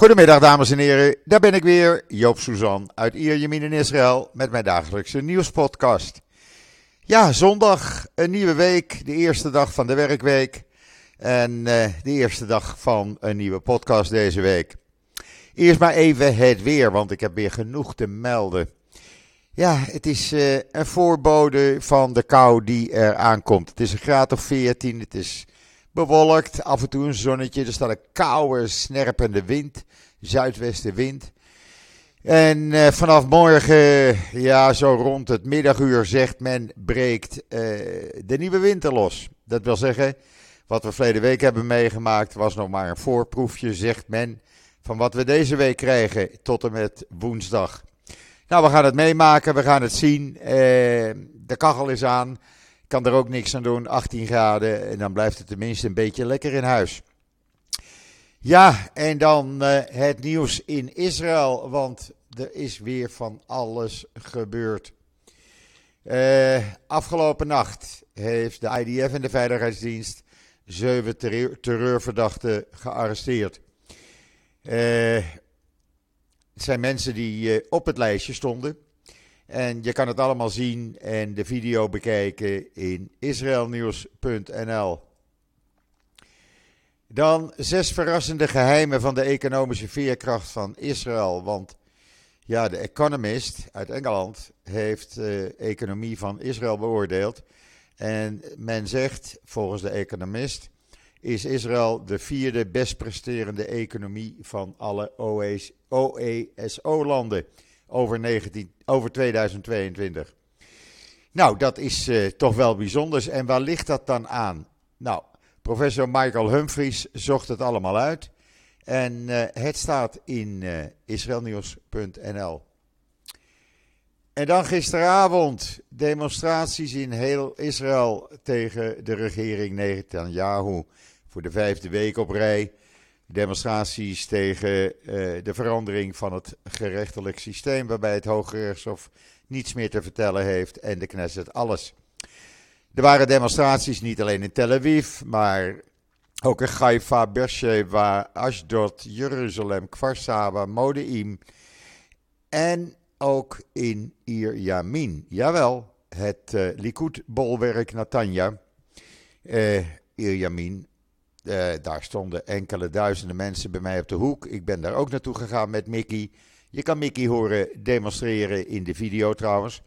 Goedemiddag dames en heren, daar ben ik weer, Joop Suzan uit Ierjemien in Israël met mijn dagelijkse nieuwspodcast. Ja, zondag, een nieuwe week, de eerste dag van de werkweek en uh, de eerste dag van een nieuwe podcast deze week. Eerst maar even het weer, want ik heb weer genoeg te melden. Ja, het is uh, een voorbode van de kou die er aankomt. Het is een graad of 14, het is bewolkt, af en toe een zonnetje. Er staat een koude, snerpende wind, zuidwestenwind. En uh, vanaf morgen, ja, zo rond het middaguur, zegt men, breekt uh, de nieuwe winter los. Dat wil zeggen, wat we verleden week hebben meegemaakt, was nog maar een voorproefje, zegt men, van wat we deze week krijgen tot en met woensdag. Nou, we gaan het meemaken, we gaan het zien. Uh, de kachel is aan kan er ook niks aan doen. 18 graden en dan blijft het tenminste een beetje lekker in huis. Ja, en dan uh, het nieuws in Israël, want er is weer van alles gebeurd. Uh, afgelopen nacht heeft de IDF en de Veiligheidsdienst zeven terreur terreurverdachten gearresteerd. Uh, het zijn mensen die op het lijstje stonden. En je kan het allemaal zien en de video bekijken in israelnieuws.nl. Dan zes verrassende geheimen van de economische veerkracht van Israël. Want ja, de Economist uit Engeland heeft de economie van Israël beoordeeld. En men zegt, volgens de Economist, is Israël de vierde best presterende economie van alle OESO-landen over, 19, over 2022. Nou, dat is uh, toch wel bijzonder. En waar ligt dat dan aan? Nou, professor Michael Humphries zocht het allemaal uit. En uh, het staat in uh, israelnieuws.nl. En dan gisteravond demonstraties in heel Israël tegen de regering Netanyahu voor de vijfde week op rij demonstraties tegen uh, de verandering van het gerechtelijk systeem, waarbij het Hoge Rechtshof niets meer te vertellen heeft en de Knesset alles. Er waren demonstraties niet alleen in Tel Aviv, maar ook in Haifa, Beersheba, Ashdod, Jeruzalem, Kfar Modeim en ook in Ir Yamin. Jawel, het uh, Likud-bolwerk Natanja, uh, Ir Yamin, uh, daar stonden enkele duizenden mensen bij mij op de hoek. Ik ben daar ook naartoe gegaan met Mickey. Je kan Mickey horen demonstreren in de video trouwens.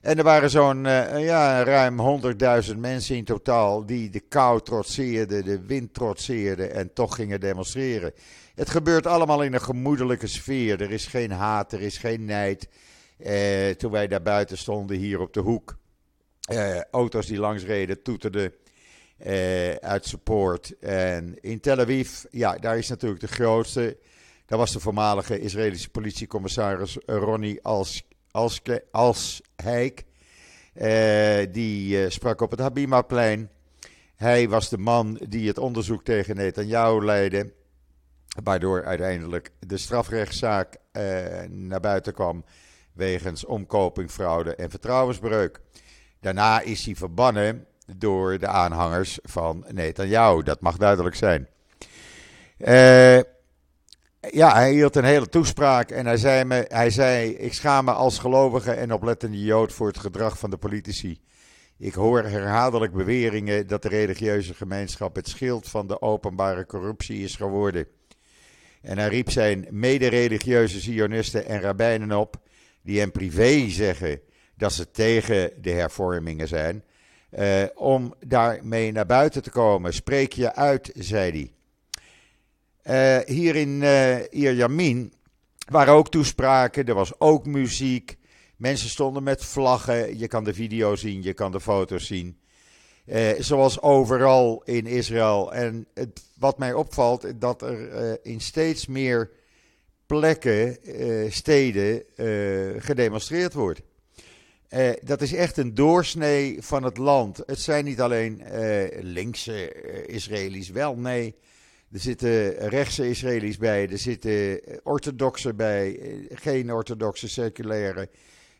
En er waren zo'n uh, ja, ruim 100.000 mensen in totaal die de kou trotseerden, de wind trotseerden en toch gingen demonstreren. Het gebeurt allemaal in een gemoedelijke sfeer. Er is geen haat, er is geen nijd. Uh, toen wij daar buiten stonden, hier op de hoek. Auto's die langs reden, toeterden uh, uit support. En in Tel Aviv, ja, daar is natuurlijk de grootste. Daar was de voormalige Israëlische politiecommissaris Ronnie Als, Als, Alsheik. Uh, die uh, sprak op het Habimaplein. Hij was de man die het onderzoek tegen Netanyahu leidde. Waardoor uiteindelijk de strafrechtszaak naar buiten kwam. Wegens omkoping, fraude en vertrouwensbreuk. Daarna is hij verbannen door de aanhangers van Netanyahu. Dat mag duidelijk zijn. Uh, ja, hij hield een hele toespraak en hij zei, me, hij zei: Ik schaam me als gelovige en oplettende Jood voor het gedrag van de politici. Ik hoor herhaaldelijk beweringen dat de religieuze gemeenschap het schild van de openbare corruptie is geworden. En hij riep zijn medereligieuze Zionisten en rabbijnen op, die hem privé zeggen dat ze tegen de hervormingen zijn, uh, om daarmee naar buiten te komen. Spreek je uit, zei hij. Uh, hier in uh, Ierjamin waren ook toespraken, er was ook muziek. Mensen stonden met vlaggen. Je kan de video zien, je kan de foto's zien. Zoals overal in Israël. En wat mij opvalt, dat er in steeds meer plekken, steden, gedemonstreerd wordt. Uh, dat is echt een doorsnee van het land. Het zijn niet alleen uh, linkse uh, Israëli's, wel nee. Er zitten rechtse Israëli's bij, er zitten orthodoxen bij, geen orthodoxe seculaire.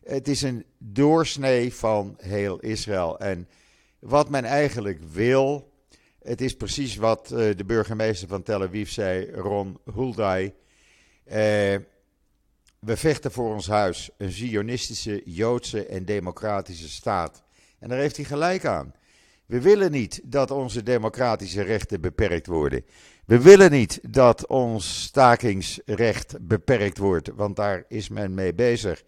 Het is een doorsnee van heel Israël. En wat men eigenlijk wil, het is precies wat de burgemeester van Tel Aviv zei, Ron Huldai. We vechten voor ons huis, een zionistische, joodse en democratische staat. En daar heeft hij gelijk aan. We willen niet dat onze democratische rechten beperkt worden. We willen niet dat ons stakingsrecht beperkt wordt, want daar is men mee bezig.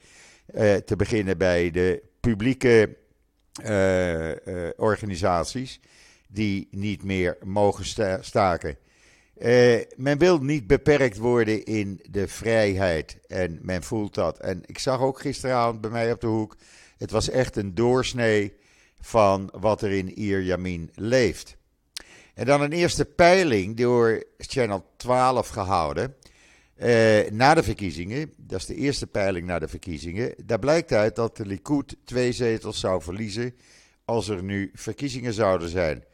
Uh, te beginnen bij de publieke uh, uh, organisaties die niet meer mogen sta staken. Men wil niet beperkt worden in de vrijheid en men voelt dat. En ik zag ook gisteravond bij mij op de hoek, het was echt een doorsnee van wat er in Ierjamin leeft. En dan een eerste peiling door Channel 12 gehouden. Eh, na de verkiezingen, dat is de eerste peiling na de verkiezingen. Daar blijkt uit dat de Likud twee zetels zou verliezen als er nu verkiezingen zouden zijn.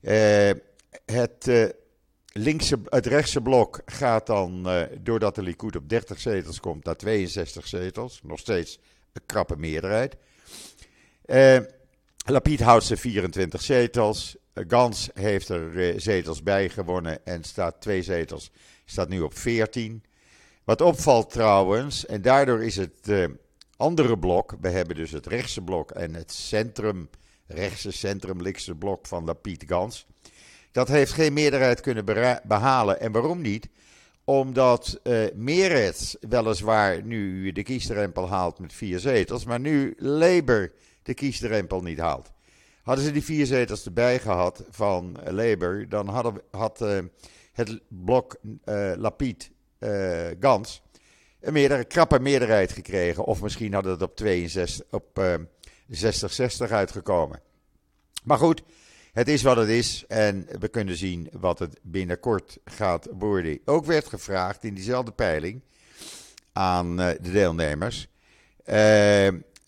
Eh, het, het rechtse blok gaat dan, uh, doordat de Likud op 30 zetels komt, naar 62 zetels. Nog steeds een krappe meerderheid. Lapid houdt ze 24 zetels. Gans heeft er eh, zetels bij gewonnen en staat twee zetels, staat nu op 14. Wat opvalt trouwens, en daardoor is het uh, andere blok, we hebben dus het rechtse blok en het centrum, rechtse centrum, linkse blok van Lapid Gans. Dat heeft geen meerderheid kunnen behalen. En waarom niet? Omdat uh, Meretz weliswaar nu de kiesdrempel haalt met vier zetels, maar nu Labour de kiesdrempel niet haalt. Hadden ze die vier zetels erbij gehad van Labour, dan hadden, had uh, het blok Lapid Gans een krappe meerderheid gekregen. Of misschien hadden het op, 62, op 60-60 uitgekomen. Maar goed, het is wat het is en we kunnen zien wat het binnenkort gaat worden. Ook werd gevraagd in diezelfde peiling aan de deelnemers.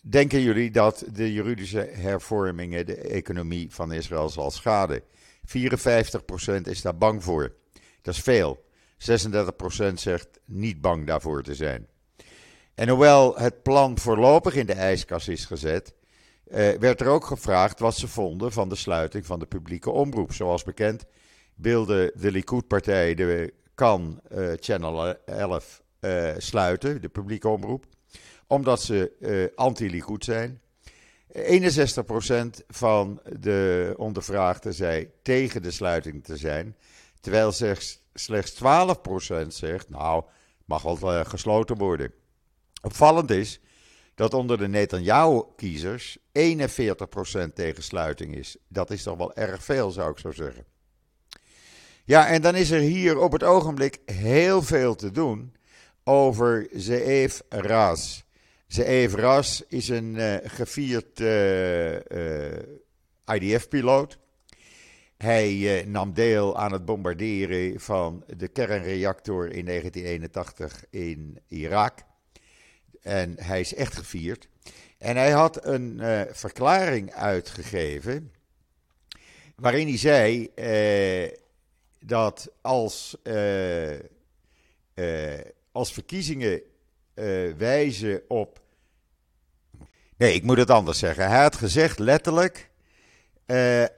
Denken jullie dat de juridische hervormingen de economie van Israël zal schaden? 54% is daar bang voor. Dat is veel. 36% zegt niet bang daarvoor te zijn. En hoewel het plan voorlopig in de ijskast is gezet, eh, werd er ook gevraagd wat ze vonden van de sluiting van de publieke omroep. Zoals bekend wilde de Likud-partij de kan uh, Channel 11 uh, eh, sluiten, de publieke omroep omdat ze anti-Likud zijn. 61% van de ondervraagden zei tegen de sluiting te zijn. Terwijl slechts 12% zegt, nou, mag wel gesloten worden. Opvallend is dat onder de Netanyahu-kiezers 41% tegen sluiting is. Dat is toch wel erg veel, zou ik zo zeggen. Ja, en dan is er hier op het ogenblik heel veel te doen over Zeev Raz. Zeev Ras is een uh, gevierd uh, uh, IDF-piloot. Hij nam deel aan het bombarderen van de kernreactor in 1981 in Irak. En hij is echt gevierd. En hij had een verklaring uitgegeven. waarin hij zei dat als, als verkiezingen wijzen op Nee, ik moet het anders zeggen. Hij had gezegd letterlijk,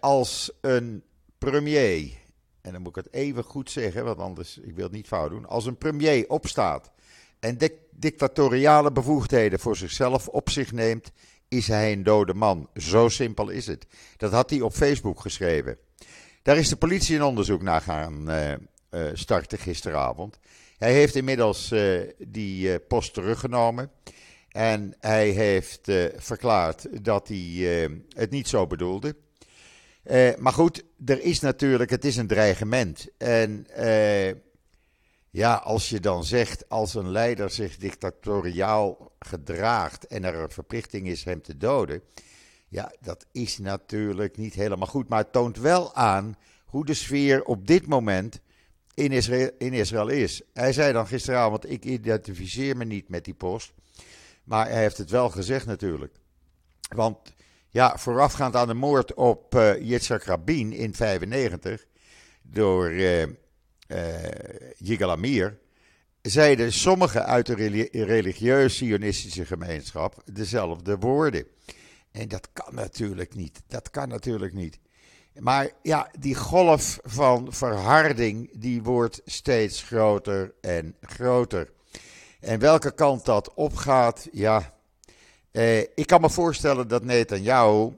als een premier, en dan moet ik het even goed zeggen, want anders, ik wil het niet fout doen. Als een premier opstaat en dictatoriale bevoegdheden voor zichzelf op zich neemt, is hij een dode man. Zo simpel is het. Dat had hij op Facebook geschreven. Daar is de politie een onderzoek naar gaan uh, uh, starten gisteravond. Hij heeft inmiddels die post teruggenomen. En hij heeft verklaard dat hij het niet zo bedoelde. Maar goed, er is natuurlijk, het is een dreigement. En ja, als je dan zegt, als een leider zich dictatoriaal gedraagt en er een verplichting is hem te doden. Ja, dat is natuurlijk niet helemaal goed. Maar het toont wel aan hoe de sfeer op dit moment in Israël, in Israël is. Hij zei dan gisteravond, ik identificeer me niet met die post. Maar hij heeft het wel gezegd natuurlijk. Want ja, voorafgaand aan de moord op uh, Yitzhak Rabin in 95 door uh, uh, Yigal Amir, zeiden sommigen uit de religieuze sionistische gemeenschap dezelfde woorden. En dat kan natuurlijk niet. Dat kan natuurlijk niet. Maar ja, die golf van verharding die wordt steeds groter en groter. En welke kant dat opgaat, ja. Eh, ik kan me voorstellen dat Netanyahu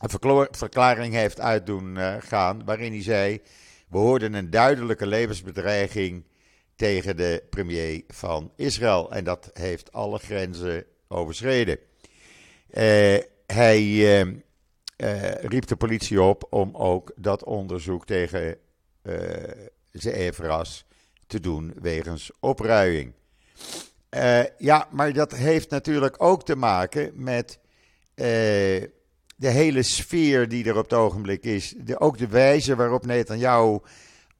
een verklaring heeft uitdoen uh, gaan waarin hij zei: we hoorden een duidelijke levensbedreiging tegen de premier van Israël en dat heeft alle grenzen overschreden. Uh, hij uh, riep de politie op om ook dat onderzoek tegen uh, Evras te doen wegens opruiing. ja, maar dat heeft natuurlijk ook te maken met de hele sfeer die er op het ogenblik is. De, ook de wijze waarop Netanyahu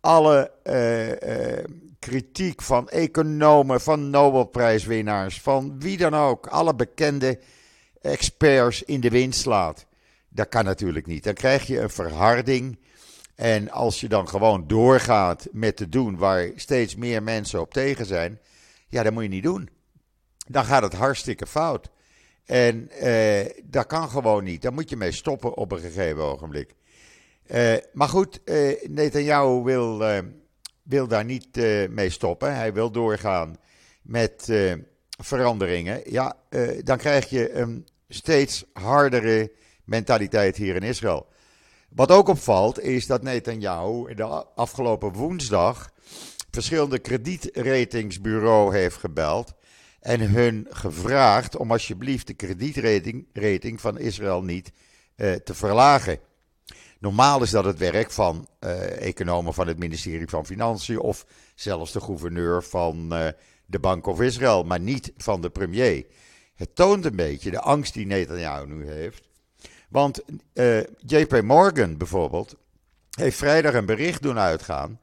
alle uh, uh, kritiek van economen, van Nobelprijswinnaars, van wie dan ook, alle bekende experts in de wind slaat. Dat kan natuurlijk niet. Dan krijg je een verharding. En als je dan gewoon doorgaat met te doen waar steeds meer mensen op tegen zijn, ja, dat moet je niet doen. Dan gaat het hartstikke fout. En uh, dat kan gewoon niet. Daar moet je mee stoppen op een gegeven ogenblik. Uh, maar goed, uh, Netanyahu wil, wil daar niet mee stoppen. Hij wil doorgaan met veranderingen. Ja, dan krijg je een steeds hardere mentaliteit hier in Israël. Wat ook opvalt is dat Netanyahu de afgelopen woensdag verschillende kredietratingsbureau heeft gebeld en hun gevraagd om alsjeblieft de kredietrating rating van Israël niet uh, te verlagen. Normaal is dat het werk van uh, economen van het ministerie van Financiën of zelfs de gouverneur van uh, de Bank of Israël, maar niet van de premier. Het toont een beetje de angst die Netanyahu nu heeft. Want JP Morgan bijvoorbeeld heeft vrijdag een bericht doen uitgaan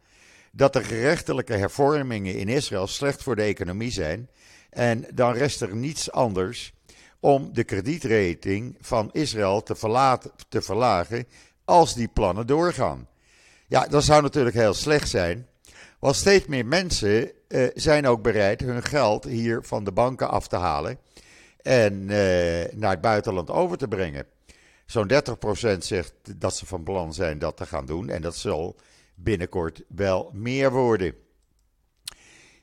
dat de gerechtelijke hervormingen in Israël slecht voor de economie zijn en dan rest er niets anders om de kredietrating van Israël te, te verlagen als die plannen doorgaan. Ja, dat zou natuurlijk heel slecht zijn. Want steeds meer mensen uh, zijn ook bereid hun geld hier van de banken af te halen en uh, naar het buitenland over te brengen. Zo'n 30% zegt dat ze van plan zijn dat te gaan doen en dat zal binnenkort wel meer worden.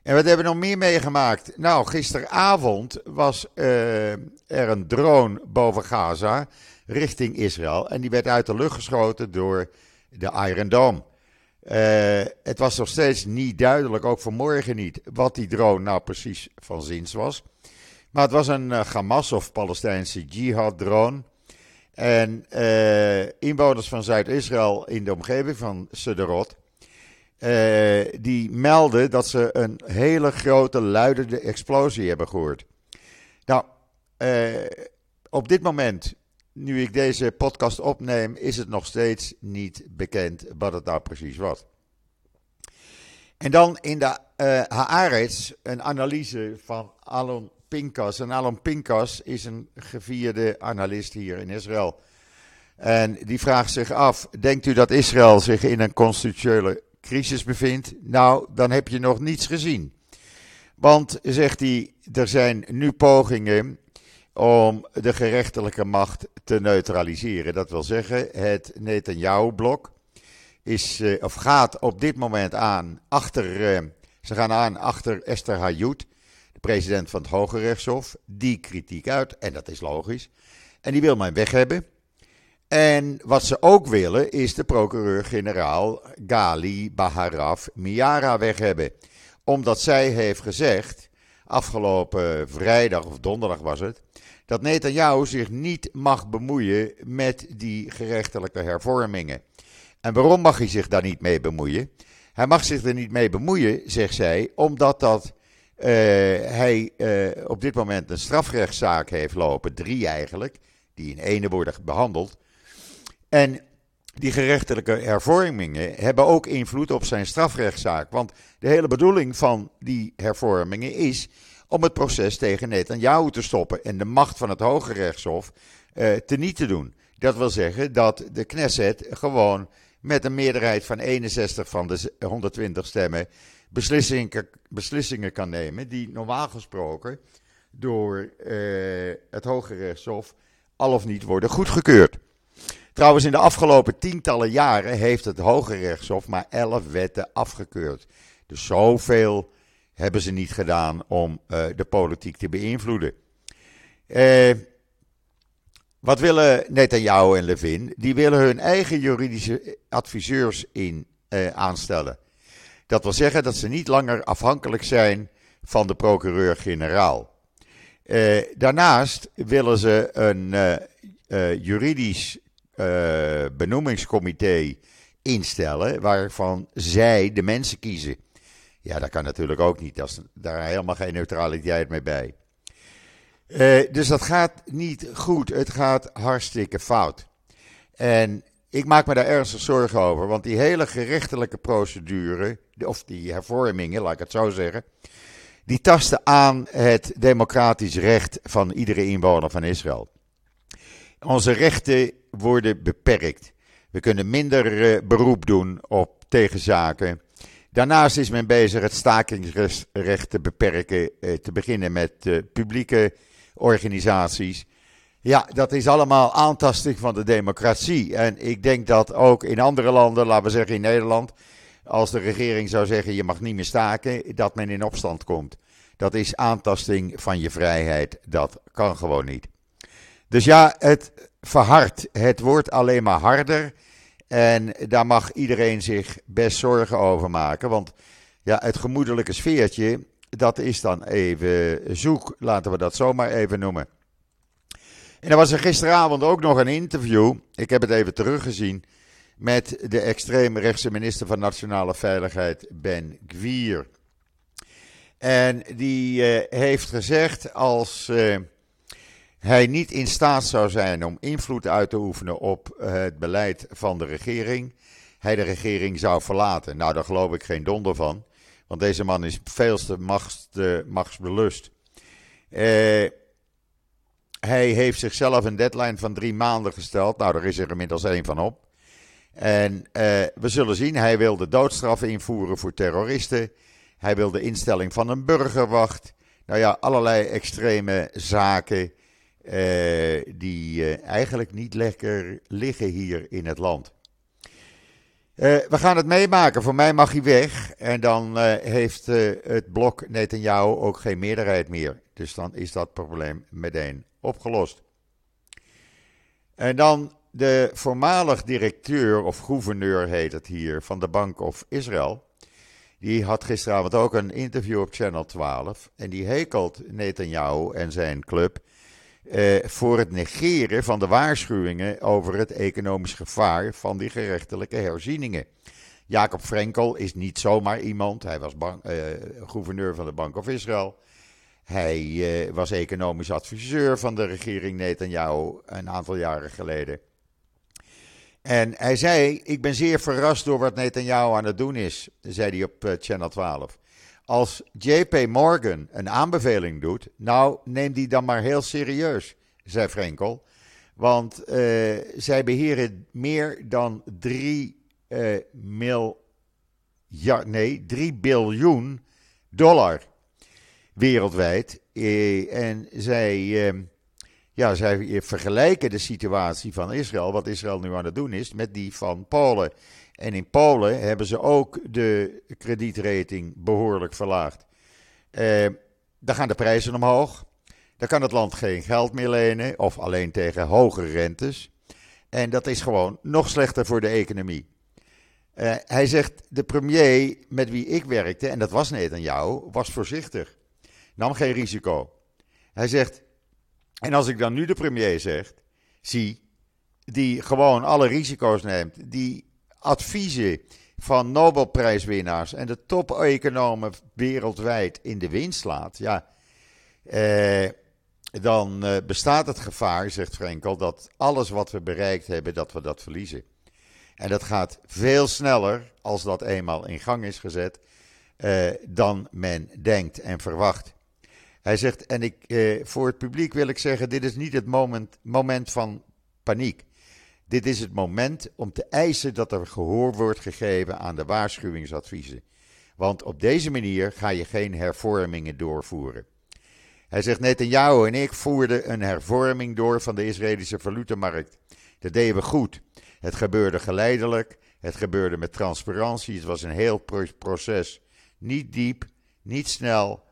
En wat hebben we nog meer meegemaakt? Nou, gisteravond was uh, er een drone boven Gaza richting Israël. En die werd uit de lucht geschoten door de Iron Dome. Uh, het was nog steeds niet duidelijk, ook vanmorgen niet, wat die drone nou precies van zins was. Maar het was een uh, Hamas of Palestijnse jihad drone. En inwoners van Zuid-Israël in de omgeving van Sederot uh, die melden dat ze een hele grote luidende explosie hebben gehoord. Nou, uh, op dit moment, nu ik deze podcast opneem, is het nog steeds niet bekend wat het nou precies was. En dan in de uh, Haaretz een analyse van Alon Pinkas. En Alon Pinkas is een gevierde analist hier in Israël. En die vraagt zich af: denkt u dat Israël zich in een constitutionele crisis bevindt, nou, dan heb je nog niets gezien. Want, zegt hij, er zijn nu pogingen om de gerechtelijke macht te neutraliseren. Dat wil zeggen, het Netanyahu-blok is, uh, of gaat op dit moment aan achter, uh, ze gaan aan achter Esther Hayut, de president van het Hoge Rechtshof, die kritiek uit, en dat is logisch. En die wil men weg hebben. En wat ze ook willen is de procureur-generaal Gali Baharaf Miara weg hebben. Omdat zij heeft gezegd, afgelopen vrijdag of donderdag was het, dat Netanyahu zich niet mag bemoeien met die gerechtelijke hervormingen. En waarom mag hij zich daar niet mee bemoeien? Hij mag zich er niet mee bemoeien, zegt zij, omdat dat, uh, hij uh, op dit moment een strafrechtszaak heeft lopen, drie eigenlijk, die in ene worden behandeld en die gerechtelijke hervormingen hebben ook invloed op zijn strafrechtszaak. Want de hele bedoeling van die hervormingen is om het proces tegen Netanyahu te stoppen en de macht van het Hoge Rechtshof uh, teniet te doen. Dat wil zeggen dat de Knesset gewoon met een meerderheid van 61 van de 120 stemmen beslissingen, beslissingen kan nemen die normaal gesproken door uh, het Hoge Rechtshof al of niet worden goedgekeurd. Trouwens, in de afgelopen tientallen jaren heeft het Hoge Rechtshof maar elf wetten afgekeurd. Dus zoveel hebben ze niet gedaan om uh, de politiek te beïnvloeden. Uh, wat willen Netanyahu en Levin? Die willen hun eigen juridische adviseurs in, uh, aanstellen. Dat wil zeggen dat ze niet langer afhankelijk zijn van de procureur-generaal. daarnaast willen ze een juridisch benoemingscomité instellen waarvan zij de mensen kiezen. Ja, dat kan natuurlijk ook niet. Dat daar helemaal geen neutraliteit mee bij. Uh, dus dat gaat niet goed. Het gaat hartstikke fout. En ik maak me daar ernstig zorgen over. Want die hele gerechtelijke procedure, of die hervormingen, laat ik het zo zeggen. Die tasten aan het democratisch recht van iedere inwoner van Israël. Onze rechten worden beperkt. We kunnen minder uh, beroep doen op tegenzaken. Daarnaast is men bezig het stakingsrecht te beperken, eh, te beginnen met eh, publieke organisaties. Ja, dat is allemaal aantasting van de democratie. En ik denk dat ook in andere landen, laten we zeggen in Nederland, als de regering zou zeggen je mag niet meer staken, dat men in opstand komt. Dat is aantasting van je vrijheid. Dat kan gewoon niet. Dus ja, het verhardt. Het wordt alleen maar harder. En daar mag iedereen zich best zorgen over maken. Want ja, het gemoedelijke sfeertje, dat is dan even zoek. Laten we dat zomaar even noemen. En er was er gisteravond ook nog een interview. Ik heb het even teruggezien. Met de extreemrechtse minister van Nationale Veiligheid, Ben Gwier. En die uh, heeft gezegd als. Uh, hij niet in staat zou zijn om invloed uit te oefenen op eh, het beleid van de regering, hij de regering zou verlaten. Nou, daar geloof ik geen donder van, want deze man is veel te machts, machtsbelust. Uh, hij heeft zichzelf een deadline van drie maanden gesteld. Nou, daar is er inmiddels één van op. En uh, we zullen zien, hij wil de doodstraf invoeren voor terroristen. Hij wil de instelling van een burgerwacht. Nou ja, allerlei extreme zaken uh, die uh, eigenlijk niet lekker liggen hier in het land. Uh, we gaan het meemaken. Voor mij mag hij weg. En dan heeft het blok Netanyahu ook geen meerderheid meer. Dus dan is dat probleem meteen opgelost. En dan de voormalig directeur, of gouverneur heet het hier, van de Bank of Israël. Die had gisteravond ook een interview op Channel 12. En die hekelt Netanyahu en zijn club eh, voor het negeren van de waarschuwingen over het economisch gevaar van die gerechtelijke herzieningen. Jacob Frenkel is niet zomaar iemand. Hij was eh, gouverneur van de Bank of Israël. Hij eh, was economisch adviseur van de regering Netanyahu een aantal jaren geleden. En hij zei: Ik ben zeer verrast door wat Netanyahu aan het doen is, zei hij op Channel 12. Als JP Morgan een aanbeveling doet, nou neem die dan maar heel serieus, zei Frenkel. Want uh, zij beheren meer dan 3 uh, miljard, nee, 3 biljoen dollar wereldwijd. Uh, en zij, ja, zij vergelijken de situatie van Israël, wat Israël nu aan het doen is, met die van Polen. En in Polen hebben ze ook de kredietrating behoorlijk verlaagd. Eh, dan gaan de prijzen omhoog. Dan kan het land geen geld meer lenen of alleen tegen hogere rentes. En dat is gewoon nog slechter voor de economie. Uh, hij zegt, de premier met wie ik werkte, en dat was net aan jou, was voorzichtig. Nam geen risico. Hij zegt, en als ik dan nu de premier zeg, zie, die gewoon alle risico's neemt, die adviezen van Nobelprijswinnaars en de top-economen wereldwijd in de wind slaat, ja, eh, dan eh, bestaat het gevaar, zegt Frenkel, dat alles wat we bereikt hebben, dat we dat verliezen. En dat gaat veel sneller als dat eenmaal in gang is gezet eh, dan men denkt en verwacht. Hij zegt, en ik, eh, voor het publiek wil ik zeggen, dit is niet het moment, moment van paniek. Dit is het moment om te eisen dat er gehoor wordt gegeven aan de waarschuwingsadviezen. Want op deze manier ga je geen hervormingen doorvoeren. Hij zegt: Netanyahu en ik voerden een hervorming door van de Israëlische valutamarkt. Dat deden we goed. Het gebeurde geleidelijk, het gebeurde met transparantie. Het was een heel proces. Niet diep, niet snel,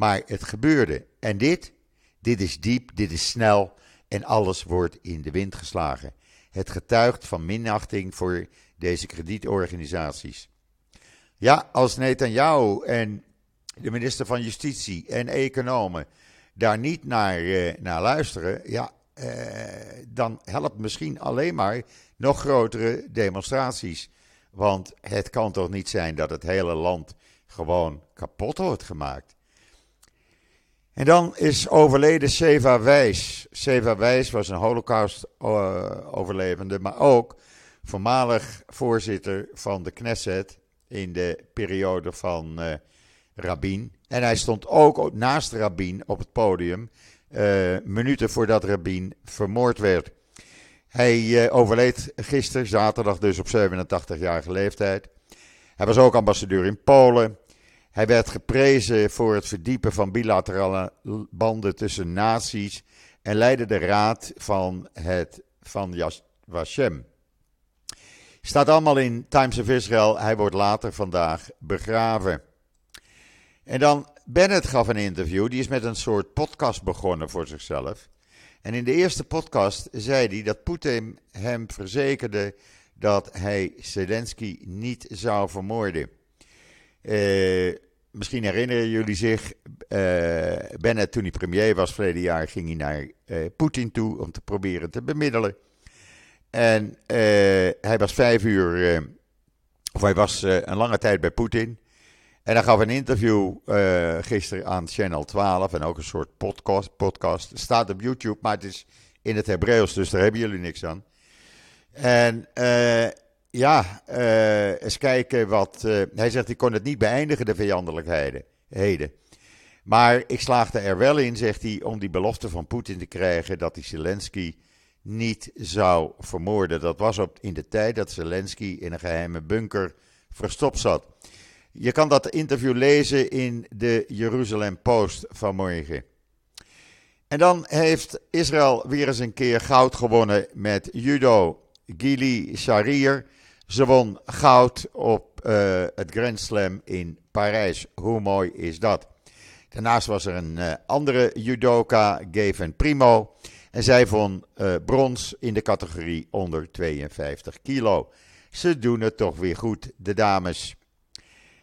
maar het gebeurde. En dit, dit is diep, dit is snel en alles wordt in de wind geslagen. Het getuigt van minachting voor deze kredietorganisaties. Ja, als Netanyahu en de minister van Justitie en economen daar niet naar, eh, naar luisteren, ja, eh, dan helpt misschien alleen maar nog grotere demonstraties. Want het kan toch niet zijn dat het hele land gewoon kapot wordt gemaakt. En dan is overleden Seva Wijs. Seva Wijs was een holocaust-overlevende, maar ook voormalig voorzitter van de Knesset in de periode van uh, Rabin. En hij stond ook naast Rabin op het podium, uh, minuten voordat Rabin vermoord werd. Hij overleed gisteren, zaterdag dus op 87-jarige leeftijd. Hij was ook ambassadeur in Polen. Hij werd geprezen voor het verdiepen van bilaterale banden tussen naties en leidde de raad van het van. Staat allemaal in Times of Israel. Hij wordt later vandaag begraven. En dan Bennett gaf een interview. Die is met een soort podcast begonnen voor zichzelf. En in de eerste podcast zei hij dat Poetin hem verzekerde dat hij Zelensky niet zou vermoorden. Uh, misschien herinneren jullie zich, uh, Bennett toen hij premier was verleden jaar, ging hij naar uh, Poetin toe om te proberen te bemiddelen. En hij was vijf uur, of hij was een lange tijd bij Poetin. En hij gaf een interview gisteren aan Channel 12 en ook een soort podcast. podcast. Staat op YouTube, maar het is in het Hebreeuws, dus daar hebben jullie niks aan. En ja, uh, eens kijken wat. Uh, hij zegt: ik kon het niet beëindigen, de vijandelijkheden. Maar ik slaagde er wel in, zegt hij, om die belofte van Poetin te krijgen dat hij Zelensky niet zou vermoorden. Dat was op, in de tijd dat Zelensky in een geheime bunker verstopt zat. Je kan dat interview lezen in de Jeruzalem Post vanmorgen. En dan heeft Israël weer eens een keer goud gewonnen met judo. Gili Sharir ze won goud op uh, het Grand Slam in Parijs. Hoe mooi is dat? Daarnaast was er een uh, andere judoka, Gaven Primo. En zij won uh, brons in de categorie onder 52 kilo. Ze doen het toch weer goed, de dames.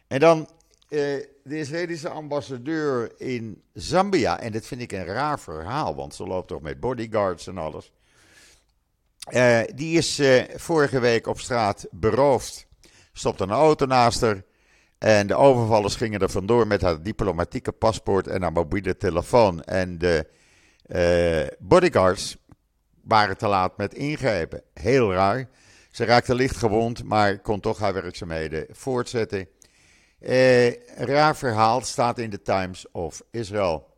En dan de Israëlische ambassadeur in Zambia. En dit vind ik een raar verhaal, want ze loopt toch met bodyguards en alles. Uh, die is uh, vorige week op straat beroofd. Stopte een auto naast haar. En de overvallers gingen er vandoor met haar diplomatieke paspoort en haar mobiele telefoon. En de uh, bodyguards waren te laat met ingrijpen. Heel raar. Ze raakte licht gewond, maar kon toch haar werkzaamheden voortzetten. raar verhaal staat in de Times of Israel.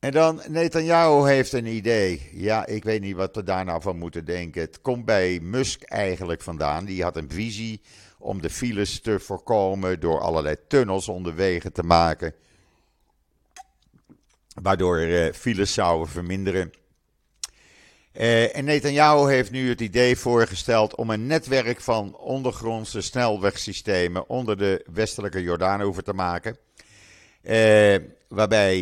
En dan, Netanyahu heeft een idee. Ja, ik weet niet wat we daar nou van moeten denken. Het komt bij Musk eigenlijk vandaan. Die had een visie om de files te voorkomen door allerlei tunnels onderwegen te maken. Waardoor uh, files zouden verminderen. Uh, en Netanyahu heeft nu het idee voorgesteld om een netwerk van ondergrondse snelwegsystemen onder de westelijke Jordaanoever te maken. Uh, waarbij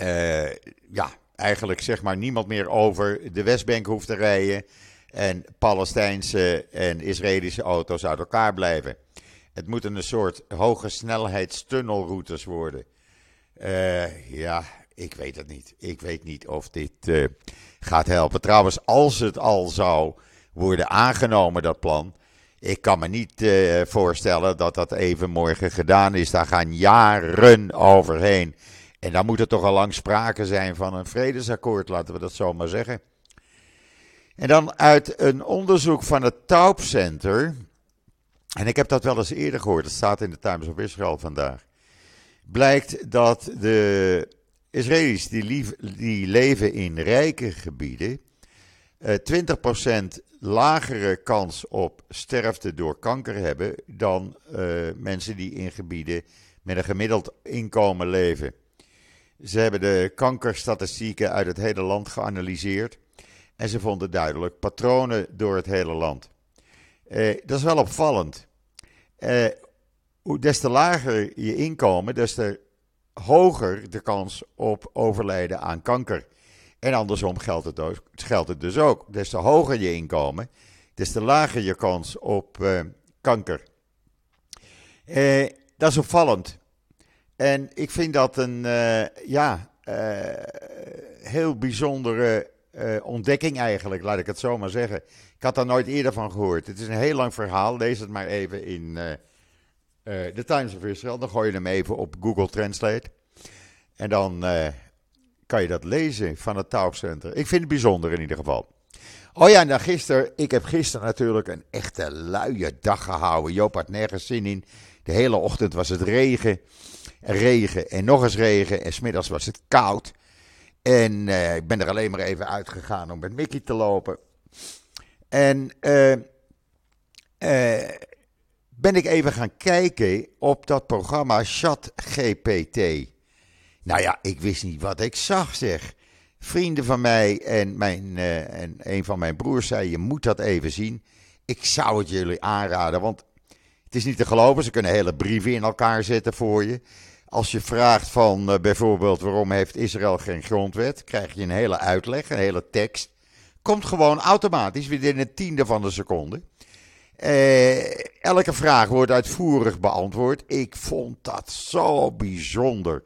uh, ja, eigenlijk zeg maar niemand meer over de Westbank hoeft te rijden. En Palestijnse en Israëlische auto's uit elkaar blijven. Het moeten een soort hoge snelheidstunnelroutes worden. Uh, ja, ik weet het niet. Ik weet niet of dit uh, gaat helpen. Trouwens, als het al zou worden aangenomen, dat plan. Ik kan me niet voorstellen dat dat even morgen gedaan is. Daar gaan jaren overheen. En dan moet er toch al lang sprake zijn van een vredesakkoord, laten we dat zo maar zeggen. En dan uit een onderzoek van het Taub Center, en ik heb dat wel eens eerder gehoord, het staat in de Times of Israel vandaag, blijkt dat de Israëli's die, die leven in rijke gebieden uh, 20% lagere kans op sterfte door kanker hebben dan uh, mensen die in gebieden met een gemiddeld inkomen leven. Ze hebben de kankerstatistieken uit het hele land geanalyseerd. En ze vonden duidelijk patronen door het hele land. dat is wel opvallend. hoe des te lager je inkomen, des te hoger de kans op overlijden aan kanker. En andersom geldt het, geldt het dus ook. Des te hoger je inkomen, des te lager je kans op uh, kanker. Eh, dat is opvallend. En ik vind dat een uh, ja, heel bijzondere ontdekking eigenlijk, laat ik het zo maar zeggen. Ik had daar nooit eerder van gehoord. Het is een heel lang verhaal. Lees het maar even in de Times of Israel. Dan gooi je hem even op Google Translate. En dan kan je dat lezen van het Taubcenter. Ik vind het bijzonder in ieder geval. Oh ja, en dan gisteren. Ik heb gisteren natuurlijk een echte luie dag gehouden. Joop had nergens zin in. De hele ochtend was het regen. Regen en nog eens regen. En smiddags was het koud. En uh, ik ben er alleen maar even uitgegaan om met Mickey te lopen. En uh, uh, ben ik even gaan kijken op dat programma ChatGPT. Nou ja, ik wist niet wat ik zag, zeg. Vrienden van mij en, mijn, en een van mijn broers zei: Je moet dat even zien. Ik zou het jullie aanraden, want het is niet te geloven. Ze kunnen hele brieven in elkaar zetten voor je. Als je vraagt van uh, bijvoorbeeld waarom heeft Israël geen grondwet, krijg je een hele uitleg, een hele tekst. Komt gewoon automatisch binnen een tiende van de seconde. Uh, elke vraag wordt uitvoerig beantwoord. Ik vond dat zo bijzonder.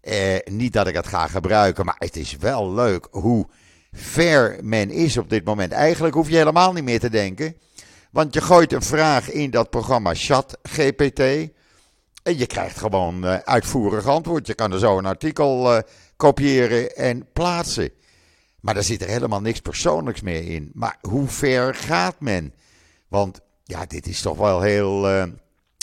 Eh, niet dat ik het ga gebruiken, maar het is wel leuk hoe ver men is op dit moment. Eigenlijk hoef je helemaal niet meer te denken. Want je gooit een vraag in dat programma Chat GPT. En je krijgt gewoon uh, uitvoerig antwoord. Je kan er zo een artikel uh, kopiëren en plaatsen. Maar daar zit er helemaal niks persoonlijks meer in. Maar hoe ver gaat men? Want ja, dit is toch wel heel, uh,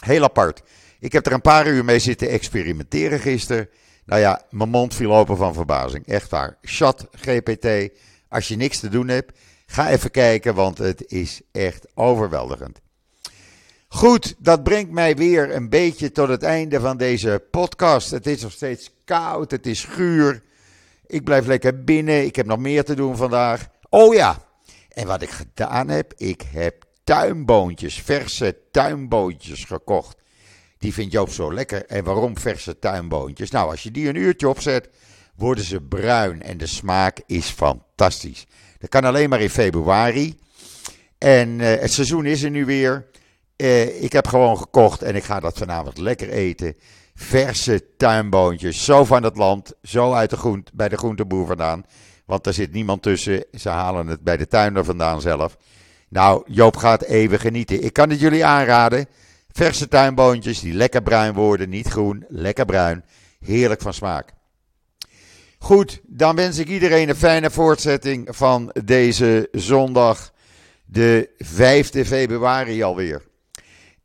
heel apart. Ik heb er een paar uur mee zitten experimenteren gisteren. Nou ja, mijn mond viel open van verbazing. Echt waar. Chat GPT. Als je niks te doen hebt, ga even kijken, want het is echt overweldigend. Goed, dat brengt mij weer een beetje tot het einde van deze podcast. Het is nog steeds koud, het is guur. Ik blijf lekker binnen. Ik heb nog meer te doen vandaag. Oh ja, en wat ik gedaan heb, ik heb tuinboontjes, verse tuinboontjes gekocht. Die vindt Joop zo lekker. En waarom verse tuinboontjes? Nou, als je die een uurtje opzet, worden ze bruin en de smaak is fantastisch. Dat kan alleen maar in februari. En uh, het seizoen is er nu weer. Uh, ik heb gewoon gekocht en ik ga dat vanavond lekker eten. Verse tuinboontjes, zo van het land, zo uit de groent, bij de groenteboer vandaan. Want er zit niemand tussen. Ze halen het bij de tuinder vandaan zelf. Nou, Joop gaat even genieten. Ik kan het jullie aanraden. Verse tuinboontjes die lekker bruin worden, niet groen, lekker bruin. Heerlijk van smaak. Goed, dan wens ik iedereen een fijne voortzetting van deze zondag, de 5 februari alweer.